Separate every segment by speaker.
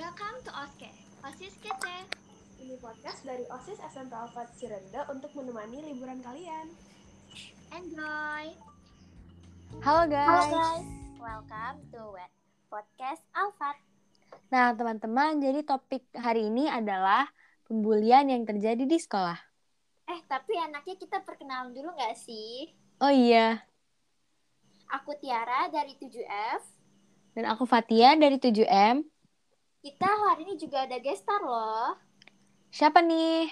Speaker 1: Welcome to OSKE, OSIS Kece.
Speaker 2: Ini podcast dari OSIS SMP Alfat Cirende untuk menemani liburan kalian.
Speaker 1: Enjoy!
Speaker 3: Halo guys.
Speaker 4: Halo guys, welcome to Wet Podcast Alfat.
Speaker 3: Nah, teman-teman, jadi topik hari ini adalah pembulian yang terjadi di sekolah.
Speaker 4: Eh, tapi enaknya kita perkenalan dulu nggak sih?
Speaker 3: Oh iya,
Speaker 4: Aku Tiara dari 7F.
Speaker 3: dan aku Fatia dari 7M.
Speaker 4: Kita hari ini juga ada gestar loh.
Speaker 3: Siapa nih?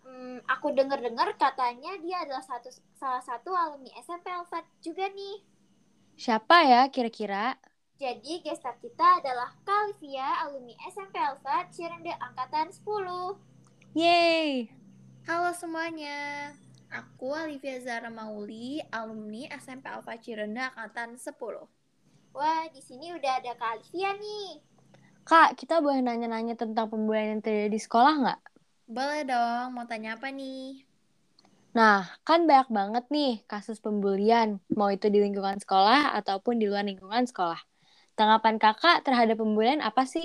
Speaker 4: Hmm, aku denger-dengar katanya dia adalah satu salah satu alumni SMP Alfat juga nih.
Speaker 3: Siapa ya kira-kira?
Speaker 4: Jadi gestar kita adalah Kalvia, alumni SMP Alfat Cirende Angkatan 10.
Speaker 3: Yeay!
Speaker 5: Halo semuanya, aku Olivia Zara Mauli, alumni SMP Alfa Cirende angkatan 10.
Speaker 4: Wah, di sini udah ada Kalvia nih.
Speaker 3: Kak, kita boleh nanya-nanya tentang pembulian yang terjadi di sekolah nggak?
Speaker 5: Boleh dong, mau tanya apa nih?
Speaker 3: Nah, kan banyak banget nih kasus pembulian, mau itu di lingkungan sekolah ataupun di luar lingkungan sekolah. Tanggapan kakak terhadap pembulian apa sih?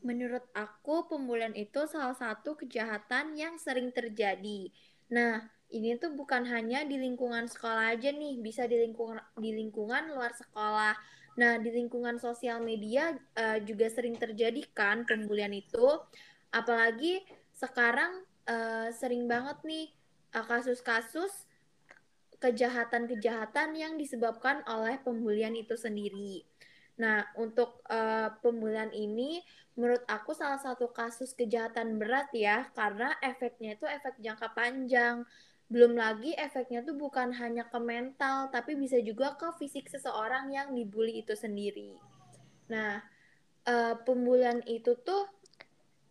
Speaker 5: Menurut aku, pembulian itu salah satu kejahatan yang sering terjadi. Nah, ini tuh bukan hanya di lingkungan sekolah aja nih, bisa di lingkungan di lingkungan luar sekolah. Nah, di lingkungan sosial media eh, juga sering terjadi kan pembulian itu. Apalagi sekarang eh, sering banget nih eh, kasus-kasus kejahatan-kejahatan yang disebabkan oleh pembulian itu sendiri. Nah, untuk eh, pembulian ini menurut aku salah satu kasus kejahatan berat ya, karena efeknya itu efek jangka panjang. Belum lagi efeknya tuh bukan hanya ke mental, tapi bisa juga ke fisik seseorang yang dibully itu sendiri. Nah, eh, pembulian itu tuh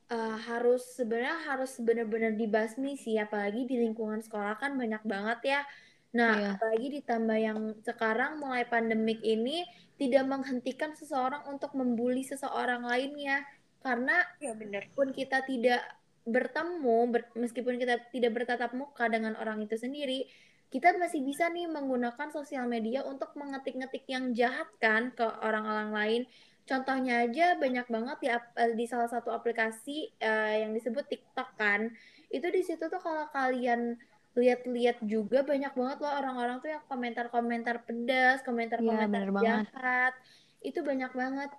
Speaker 5: eh, harus sebenarnya harus benar-benar dibasmi sih, apalagi di lingkungan sekolah kan banyak banget ya. Nah,
Speaker 3: Iya.
Speaker 5: apalagi ditambah yang sekarang mulai pandemik ini tidak menghentikan seseorang untuk membuli seseorang lainnya karena
Speaker 4: Ya bener.
Speaker 5: meskipun kita tidak bertemu ber- meskipun kita tidak bertatap muka dengan orang itu sendiri kita masih bisa nih menggunakan sosial media untuk mengetik-ngetik yang jahat kan ke orang-orang lain contohnya aja banyak banget di, eh, di salah satu aplikasi eh, yang disebut TikTok kan itu di situ tuh kalau kalian lihat-lihat juga banyak banget loh orang-orang tuh yang komentar-komentar pedas, komentar-komentar
Speaker 3: banget.
Speaker 5: jahat. Itu banyak banget.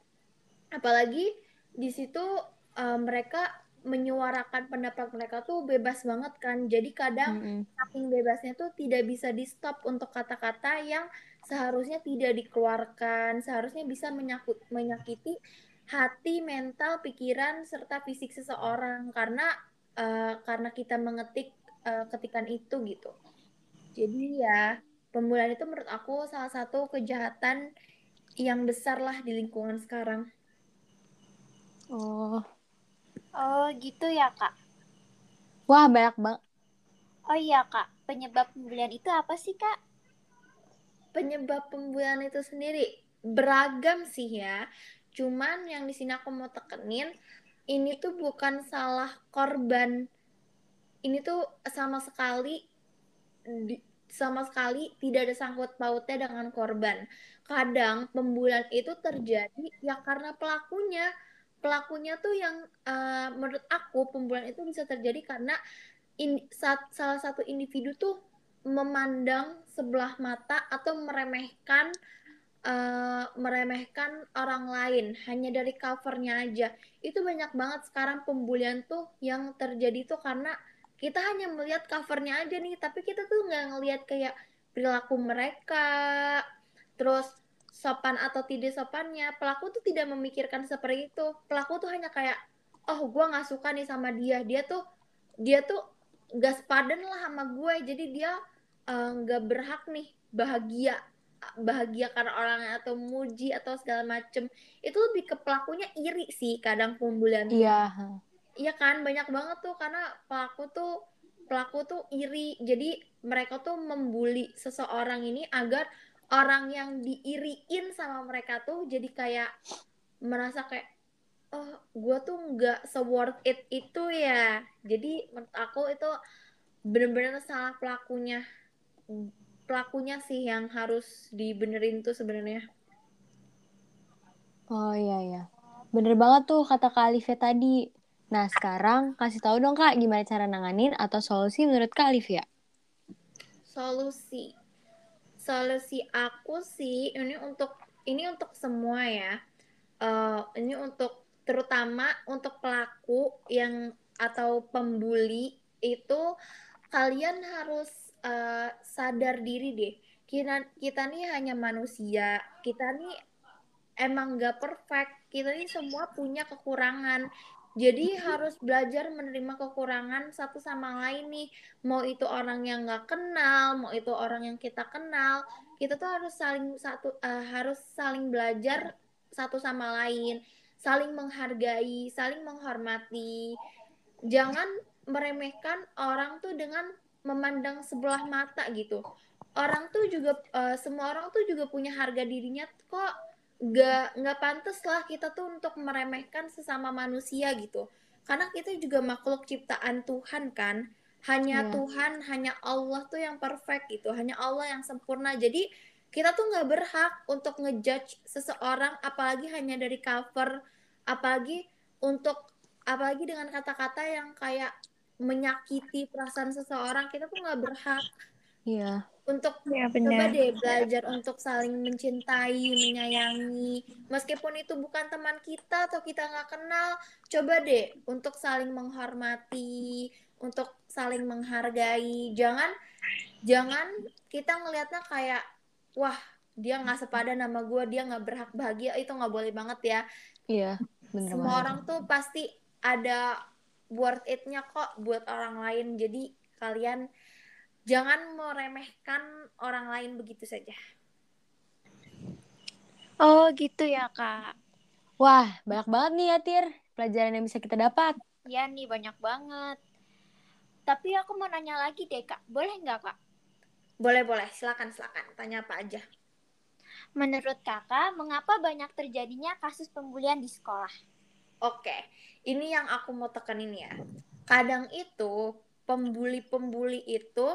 Speaker 5: Apalagi di situ eh, mereka menyuarakan pendapat mereka tuh bebas banget kan. Jadi kadang
Speaker 3: Mm-mm.
Speaker 5: saking bebasnya tuh tidak bisa di stop untuk kata-kata yang seharusnya tidak dikeluarkan, seharusnya bisa menyakut, menyakiti hati, mental, pikiran serta fisik seseorang karena eh, karena kita mengetik eh, ketikan itu gitu. Jadi ya pembulian itu menurut aku salah satu kejahatan yang besar lah di lingkungan sekarang.
Speaker 3: Oh,
Speaker 4: Oh, gitu ya, Kak.
Speaker 3: wah banyak banget.
Speaker 4: Oh iya, Kak. Penyebab pembulian itu apa sih, Kak?
Speaker 5: penyebab pembulian itu sendiri beragam sih ya. Cuman yang di sini aku mau tekenin, ini tuh bukan salah korban. Ini tuh sama sekali di- sama sekali tidak ada sangkut pautnya dengan korban. Kadang pembulian itu terjadi ya karena pelakunya. Pelakunya tuh yang eh, menurut aku pembulian itu bisa terjadi karena in- sa- salah satu individu tuh memandang sebelah mata atau meremehkan eh, meremehkan orang lain hanya dari covernya aja. Itu banyak banget sekarang pembulian tuh yang terjadi tuh karena kita hanya melihat covernya aja nih, tapi kita tuh nggak ngelihat kayak perilaku mereka, terus sopan atau tidak sopannya. Pelaku tuh tidak memikirkan seperti itu. Pelaku tuh hanya kayak, oh gue nggak suka nih sama dia, dia tuh dia tuh gak sepadan lah sama gue, jadi dia eh, nggak berhak nih bahagia bahagia karena orangnya atau muji atau segala macem itu lebih ke pelakunya iri sih kadang pembulian.
Speaker 3: Iya.
Speaker 5: Iya kan banyak banget tuh karena pelaku tuh pelaku tuh iri jadi mereka tuh membuli seseorang ini agar orang yang diiriin sama mereka tuh jadi kayak merasa kayak oh gue tuh nggak se worth it itu ya jadi menurut aku itu bener-bener salah pelakunya pelakunya sih yang harus dibenerin tuh sebenarnya
Speaker 3: Oh iya iya. bener banget tuh kata Kak tadi. Nah, sekarang kasih tahu dong Kak gimana cara nanganin atau solusi menurut Kak Alif ya?
Speaker 5: Solusi. Solusi aku sih ini untuk ini untuk semua ya. Eh, ini untuk terutama untuk pelaku yang atau pembuli itu kalian harus eh, sadar diri deh. Kita kita nih hanya manusia. Kita nih emang gak perfect. Kita nih semua punya kekurangan. Jadi harus belajar menerima kekurangan satu sama lain nih. Mau itu orang yang gak kenal, mau itu orang yang kita kenal, kita tuh harus saling satu eh, harus saling belajar satu sama lain, saling menghargai, saling menghormati. Jangan meremehkan orang tuh dengan memandang sebelah mata gitu. Orang tuh juga eh, semua orang tuh juga punya harga dirinya kok nggak nggak pantas lah kita tuh untuk meremehkan sesama manusia gitu. Karena kita juga makhluk ciptaan Tuhan kan. Hanya
Speaker 3: Iya.
Speaker 5: Tuhan hanya Allah tuh yang perfect gitu. Hanya Allah yang sempurna. Jadi kita tuh nggak berhak untuk ngejudge seseorang apalagi hanya dari cover. Apalagi untuk apalagi dengan kata-kata yang kayak menyakiti perasaan seseorang kita tuh nggak berhak
Speaker 3: Iya.
Speaker 5: untuk
Speaker 4: Ya
Speaker 5: Coba deh belajar untuk saling mencintai, menyayangi. Meskipun itu bukan teman kita atau kita nggak kenal, coba deh untuk saling menghormati, untuk saling menghargai. Jangan, jangan kita ngelihatnya kayak, wah dia nggak sepadan sama gue, dia nggak berhak bahagia. Itu nggak boleh banget ya.
Speaker 3: Iya, bener
Speaker 5: Semua
Speaker 3: banget.
Speaker 5: orang tuh pasti ada worth it-nya kok buat orang lain. Jadi kalian jangan meremehkan orang lain begitu saja.
Speaker 4: Oh gitu ya kak.
Speaker 3: Wah, banyak banget nih ya, Tir. Pelajaran yang bisa kita dapat.
Speaker 4: Ya nih banyak banget. Tapi aku mau nanya lagi deh kak. Boleh nggak kak?
Speaker 5: Boleh boleh, silakan silakan. Tanya apa aja.
Speaker 4: Menurut kakak, mengapa banyak terjadinya kasus pembulian di sekolah?
Speaker 5: Oke, ini yang aku mau tekanin ya. Kadang itu pembuli-pembuli itu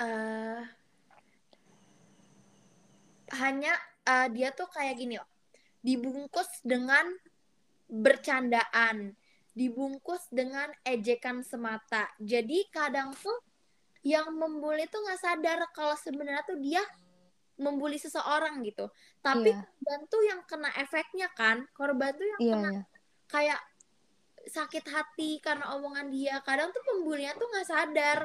Speaker 5: eh hanya eh, dia tuh kayak gini loh. Dibungkus dengan bercandaan, dibungkus dengan ejekan semata. Jadi kadang tuh yang membuli tuh nggak sadar kalau sebenarnya tuh dia membuli seseorang gitu. Tapi
Speaker 3: Iya.
Speaker 5: korban tuh yang kena efeknya kan, korban tuh yang
Speaker 3: Iya,
Speaker 5: kena
Speaker 3: iya.
Speaker 5: kayak sakit hati karena omongan dia. Kadang tuh pembulinya tuh nggak sadar.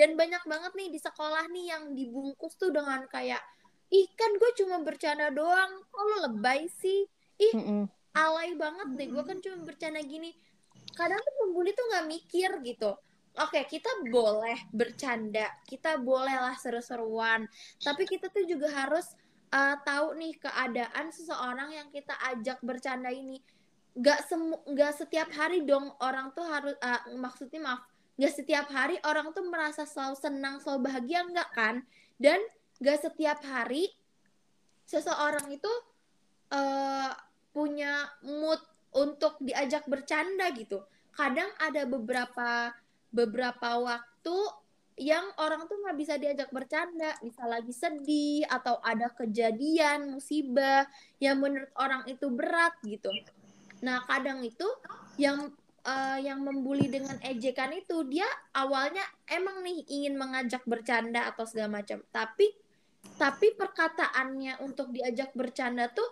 Speaker 5: Dan banyak banget nih di sekolah nih yang dibungkus tuh dengan kayak, ih kan gue cuma bercanda doang, kok lo lebay sih? Ih
Speaker 3: Mm-mm.
Speaker 5: alay banget deh, gue kan cuma bercanda gini. Kadang tuh pembuli tuh nggak mikir gitu. Oke, kita boleh bercanda, kita bolehlah seru-seruan, tapi kita tuh juga harus uh, tahu nih keadaan seseorang yang kita ajak bercanda ini. Gak semu, gak setiap hari dong orang tuh harus, uh, maksudnya maaf, gak setiap hari orang tuh merasa selalu senang, selalu bahagia enggak kan? Dan gak setiap hari seseorang itu uh, punya mood untuk diajak bercanda gitu. Kadang ada beberapa beberapa waktu yang orang tuh nggak bisa diajak bercanda, bisa lagi sedih atau ada kejadian musibah yang menurut orang itu berat gitu. Nah kadang itu yang eh, yang membuli dengan ejekan itu dia awalnya emang nih ingin mengajak bercanda atau segala macam, tapi tapi perkataannya untuk diajak bercanda tuh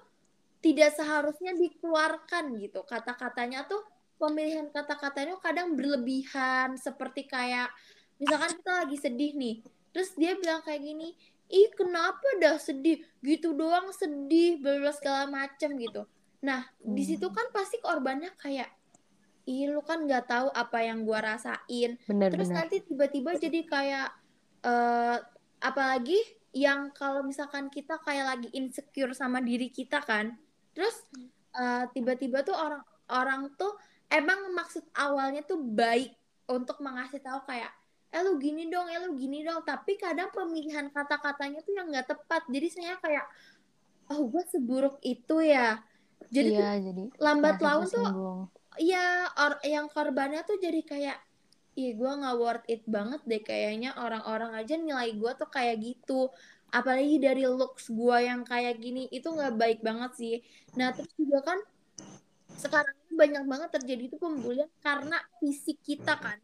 Speaker 5: tidak seharusnya dikeluarkan gitu. Kata-katanya tuh pemilihan kata-katanya kadang berlebihan seperti kayak misalkan kita lagi sedih nih. Terus dia bilang kayak gini, "Ih, kenapa dah sedih? Gitu doang sedih, bla segala macem gitu." Nah, di
Speaker 3: Hmm.
Speaker 5: situ kan pasti korbannya kayak, "Ih, lu kan nggak tahu apa yang gua rasain."
Speaker 3: Bener,
Speaker 5: Terus
Speaker 3: bener.
Speaker 5: nanti tiba-tiba jadi kayak eh apalagi yang kalau misalkan kita kayak lagi insecure sama diri kita kan. Terus eh, tiba-tiba tuh orang orang tuh emang maksud awalnya tuh baik untuk mengasih tahu kayak eh lu gini dong, eh lu gini dong, tapi kadang pemilihan kata-katanya tuh yang nggak tepat. Jadi saya kayak oh gue seburuk itu ya. Jadi tuh
Speaker 3: Iya, jadi
Speaker 5: lambat laun tuh. Iya, or yang korbannya tuh jadi kayak, ih gue nggak worth it banget deh kayaknya orang-orang aja nilai gue tuh kayak gitu. Apalagi dari looks gue yang kayak gini, itu nggak baik banget sih. Nah terus juga kan sekarang ini banyak banget terjadi itu pembulian karena fisik kita kan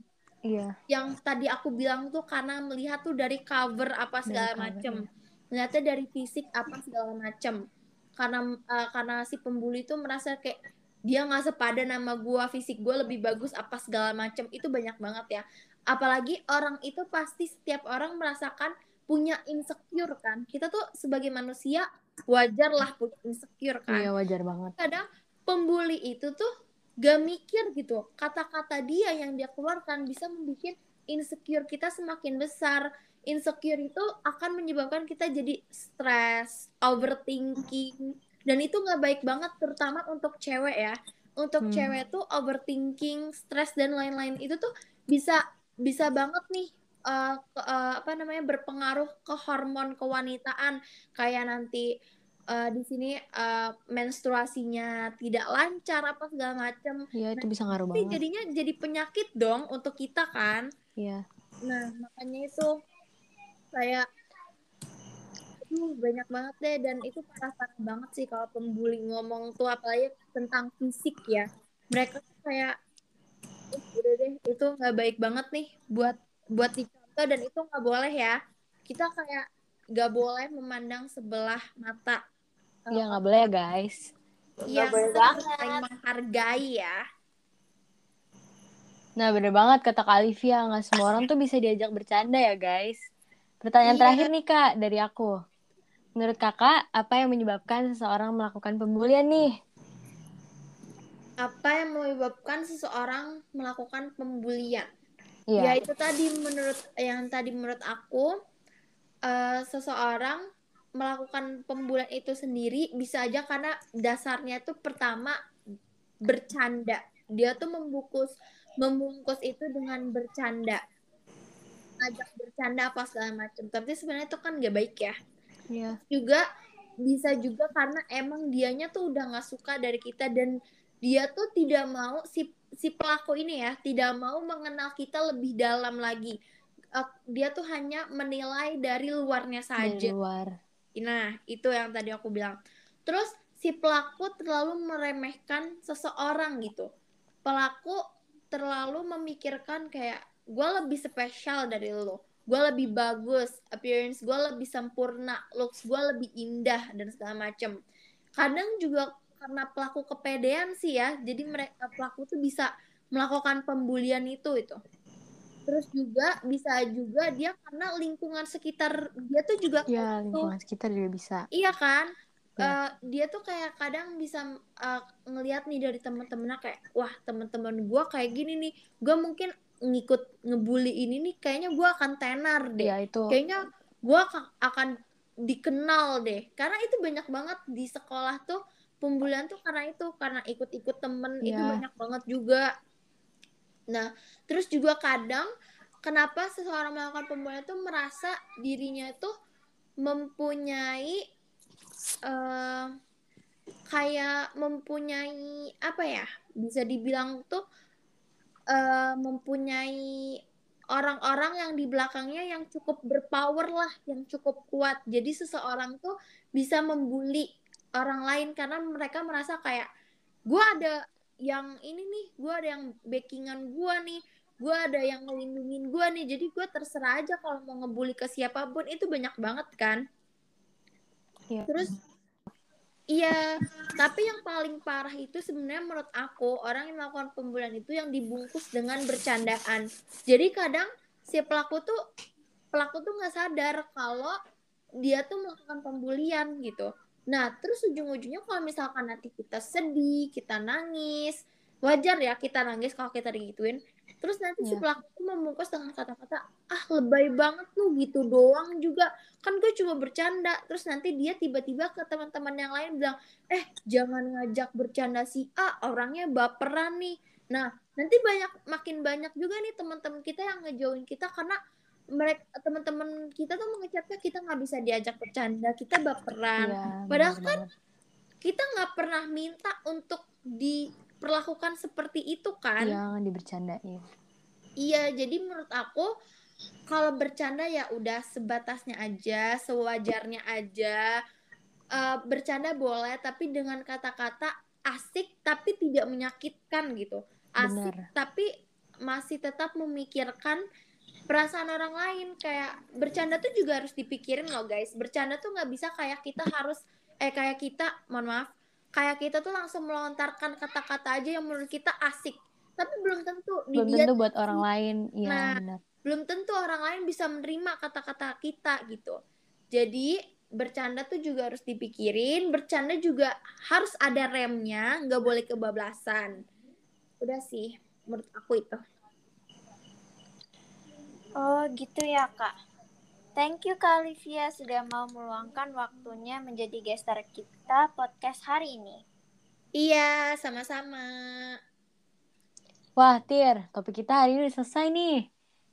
Speaker 3: Iya.
Speaker 5: yang tadi aku bilang tuh karena melihat tuh dari cover apa segala macem
Speaker 3: iya.
Speaker 5: melihatnya dari fisik apa segala macem karena eh, karena si pembuli itu merasa kayak dia nggak sepadan sama gua fisik gua lebih bagus apa segala macem itu banyak banget ya. Apalagi orang itu pasti setiap orang merasakan punya insecure kan. Kita tuh sebagai manusia wajar lah punya insecure kan.
Speaker 3: Iya wajar banget.
Speaker 5: kadang pembuli itu tuh gak mikir gitu. Kata-kata dia yang dia keluarkan bisa membuat insecure kita semakin besar. Insecure itu akan menyebabkan kita jadi stres overthinking dan itu nggak baik banget terutama untuk cewek ya untuk
Speaker 3: Hmm.
Speaker 5: cewek tuh overthinking stres dan lain-lain itu tuh bisa bisa banget nih eh, ke- eh, apa namanya berpengaruh ke hormon kewanitaan kayak nanti eh, di sini eh, menstruasinya tidak lancar apa segala macam.
Speaker 3: Iya itu bisa ngaruh banget.
Speaker 5: jadinya jadi penyakit dong untuk kita kan.
Speaker 3: Iya.
Speaker 5: Nah, makanya itu kayak aduh banyak banget deh dan itu parah-parah banget sih kalau pembuli ngomong tuh apalagi tentang fisik ya. Mereka tuh kayak "Ih, udah deh itu nggak baik banget nih buat buat dicontoh dan itu nggak boleh ya. Kita kayak nggak boleh memandang sebelah mata.
Speaker 3: Iya nggak boleh ya guys.
Speaker 5: Iya,
Speaker 4: boleh banget.
Speaker 5: saling menghargai ya.
Speaker 3: Nah bener banget kata Kak Olivia nggak semua orang tuh bisa diajak bercanda ya guys. Pertanyaan
Speaker 5: Iya.
Speaker 3: terakhir nih kak dari aku. Menurut kakak apa yang menyebabkan seseorang melakukan pembulian nih?
Speaker 5: Apa yang menyebabkan seseorang melakukan pembulian?
Speaker 3: Iya.
Speaker 5: Ya itu tadi menurut yang tadi menurut aku eh, seseorang melakukan pembulian itu sendiri bisa aja karena dasarnya itu pertama bercanda. Dia tuh membungkus membungkus itu dengan bercanda. Ngajak bercanda apa segala macam. Tapi sebenarnya itu kan gak baik ya.
Speaker 3: Iya.
Speaker 5: Juga bisa juga karena emang dianya tuh udah nggak suka dari kita dan dia tuh tidak mau si si pelaku ini ya tidak mau mengenal kita lebih dalam lagi. Eh, dia tuh hanya menilai dari luarnya
Speaker 3: Dari
Speaker 5: saja.
Speaker 3: luar.
Speaker 5: Nah, itu yang tadi aku bilang. Terus si pelaku terlalu meremehkan seseorang gitu. Pelaku terlalu memikirkan kayak gue lebih spesial dari lo. Gue lebih bagus, appearance gue lebih sempurna, looks gue lebih indah dan segala macem. Kadang juga karena pelaku kepedean sih ya, jadi mereka pelaku tuh bisa melakukan pembulian itu itu. Terus juga bisa juga dia karena lingkungan sekitar dia tuh juga
Speaker 3: Ya lingkungan sekitar juga bisa.
Speaker 5: Iya kan?
Speaker 3: Iya.
Speaker 5: Eh, dia tuh kayak kadang bisa eh, ngelihat nih dari teman-temannya kayak wah teman-teman gua kayak gini nih gua mungkin ngikut ngebully ini nih kayaknya gua akan tenar deh
Speaker 3: Iya itu.
Speaker 5: kayaknya gua aka- akan dikenal deh karena itu banyak banget di sekolah tuh pembulian tuh karena itu karena ikut-ikut temen itu
Speaker 3: Iya.
Speaker 5: banyak banget juga nah terus juga kadang kenapa seseorang melakukan pembulian tuh merasa dirinya itu mempunyai eh kayak mempunyai apa ya bisa dibilang tuh eh mempunyai orang-orang yang di belakangnya yang cukup berpower lah yang cukup kuat. Jadi seseorang tuh bisa membuli orang lain karena mereka merasa kayak gue ada yang ini nih gue ada yang backingan gue nih gue ada yang ngelindungin gue nih. Jadi gue terserah aja kalau mau ngebully ke siapa pun. Itu banyak banget kan?
Speaker 3: Iya.
Speaker 5: terus iya tapi yang paling parah itu sebenarnya menurut aku orang yang melakukan pembulian itu yang dibungkus dengan bercandaan. Jadi kadang si pelaku tuh pelaku tuh nggak sadar kalau dia tuh melakukan pembulian gitu. Nah terus ujung-ujungnya kalau misalkan nanti kita sedih kita nangis wajar ya kita nangis kalau kita digituin terus nanti si
Speaker 3: Iya.
Speaker 5: pelaku membungkus dengan kata-kata ah lebay banget lu gitu doang juga kan gue cuma bercanda terus nanti dia tiba-tiba ke teman-teman yang lain bilang eh jangan ngajak bercanda si A orangnya baperan nih nah nanti banyak makin banyak juga nih teman-teman kita yang ngejauhin kita karena mereka teman-teman kita tuh mengecapnya kita nggak bisa diajak bercanda kita baperan
Speaker 3: Iya.
Speaker 5: Padahal
Speaker 3: bener
Speaker 5: kan kita nggak pernah minta untuk diperlakukan seperti itu kan
Speaker 3: Jangan dibercandain.
Speaker 5: Iya, jadi menurut aku kalau bercanda ya udah sebatasnya aja, sewajarnya aja. Eh, bercanda boleh, tapi dengan kata-kata asik tapi tidak menyakitkan gitu. Asik
Speaker 3: Benar.
Speaker 5: tapi masih tetap memikirkan perasaan orang lain kayak bercanda tuh juga harus dipikirin loh guys. Bercanda tuh nggak bisa kayak kita harus eh kayak kita mohon maaf kayak kita tuh langsung melontarkan kata-kata aja yang menurut kita asik tapi belum tentu di
Speaker 3: Belum
Speaker 5: dia
Speaker 3: tentu buat orang lain. Iya,
Speaker 5: Nah,
Speaker 3: benar.
Speaker 5: belum tentu orang lain bisa menerima kata-kata kita gitu. Jadi bercanda tuh juga harus dipikirin, bercanda juga harus ada remnya, nggak boleh kebablasan. Udah sih, menurut aku itu.
Speaker 4: Oh gitu ya kak. Thank you Kak Olivia sudah mau meluangkan waktunya menjadi gestar kita podcast hari ini.
Speaker 5: Iya, sama-sama.
Speaker 3: Wah, Tir, topik kita hari ini udah selesai nih.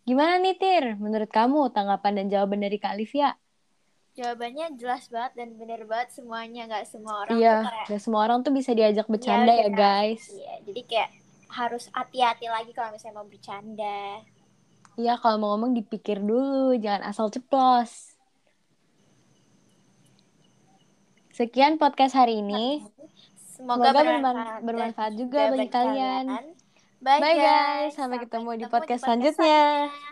Speaker 3: Gimana nih, Tir? Menurut kamu, tanggapan dan jawaban dari Kak Olivia?
Speaker 4: Jawabannya jelas banget dan bener banget semuanya nggak semua orang
Speaker 3: Iya,
Speaker 4: tuh kayak
Speaker 3: gak semua orang tuh bisa diajak bercanda ya,
Speaker 4: benar.
Speaker 3: guys.
Speaker 4: iya jadi kayak harus hati-hati lagi kalau misalnya mau bercanda.
Speaker 3: Iya, kalau mau ngomong dipikir dulu, jangan asal ceplos. Sekian podcast hari ini.
Speaker 4: Semoga,
Speaker 3: Semoga
Speaker 4: bermanfaat,
Speaker 3: berman- bermanfaat juga bagi kalian.
Speaker 4: Bye,
Speaker 3: Bye, guys. Sampai ketemu di podcast selanjutnya.
Speaker 4: selanjutnya.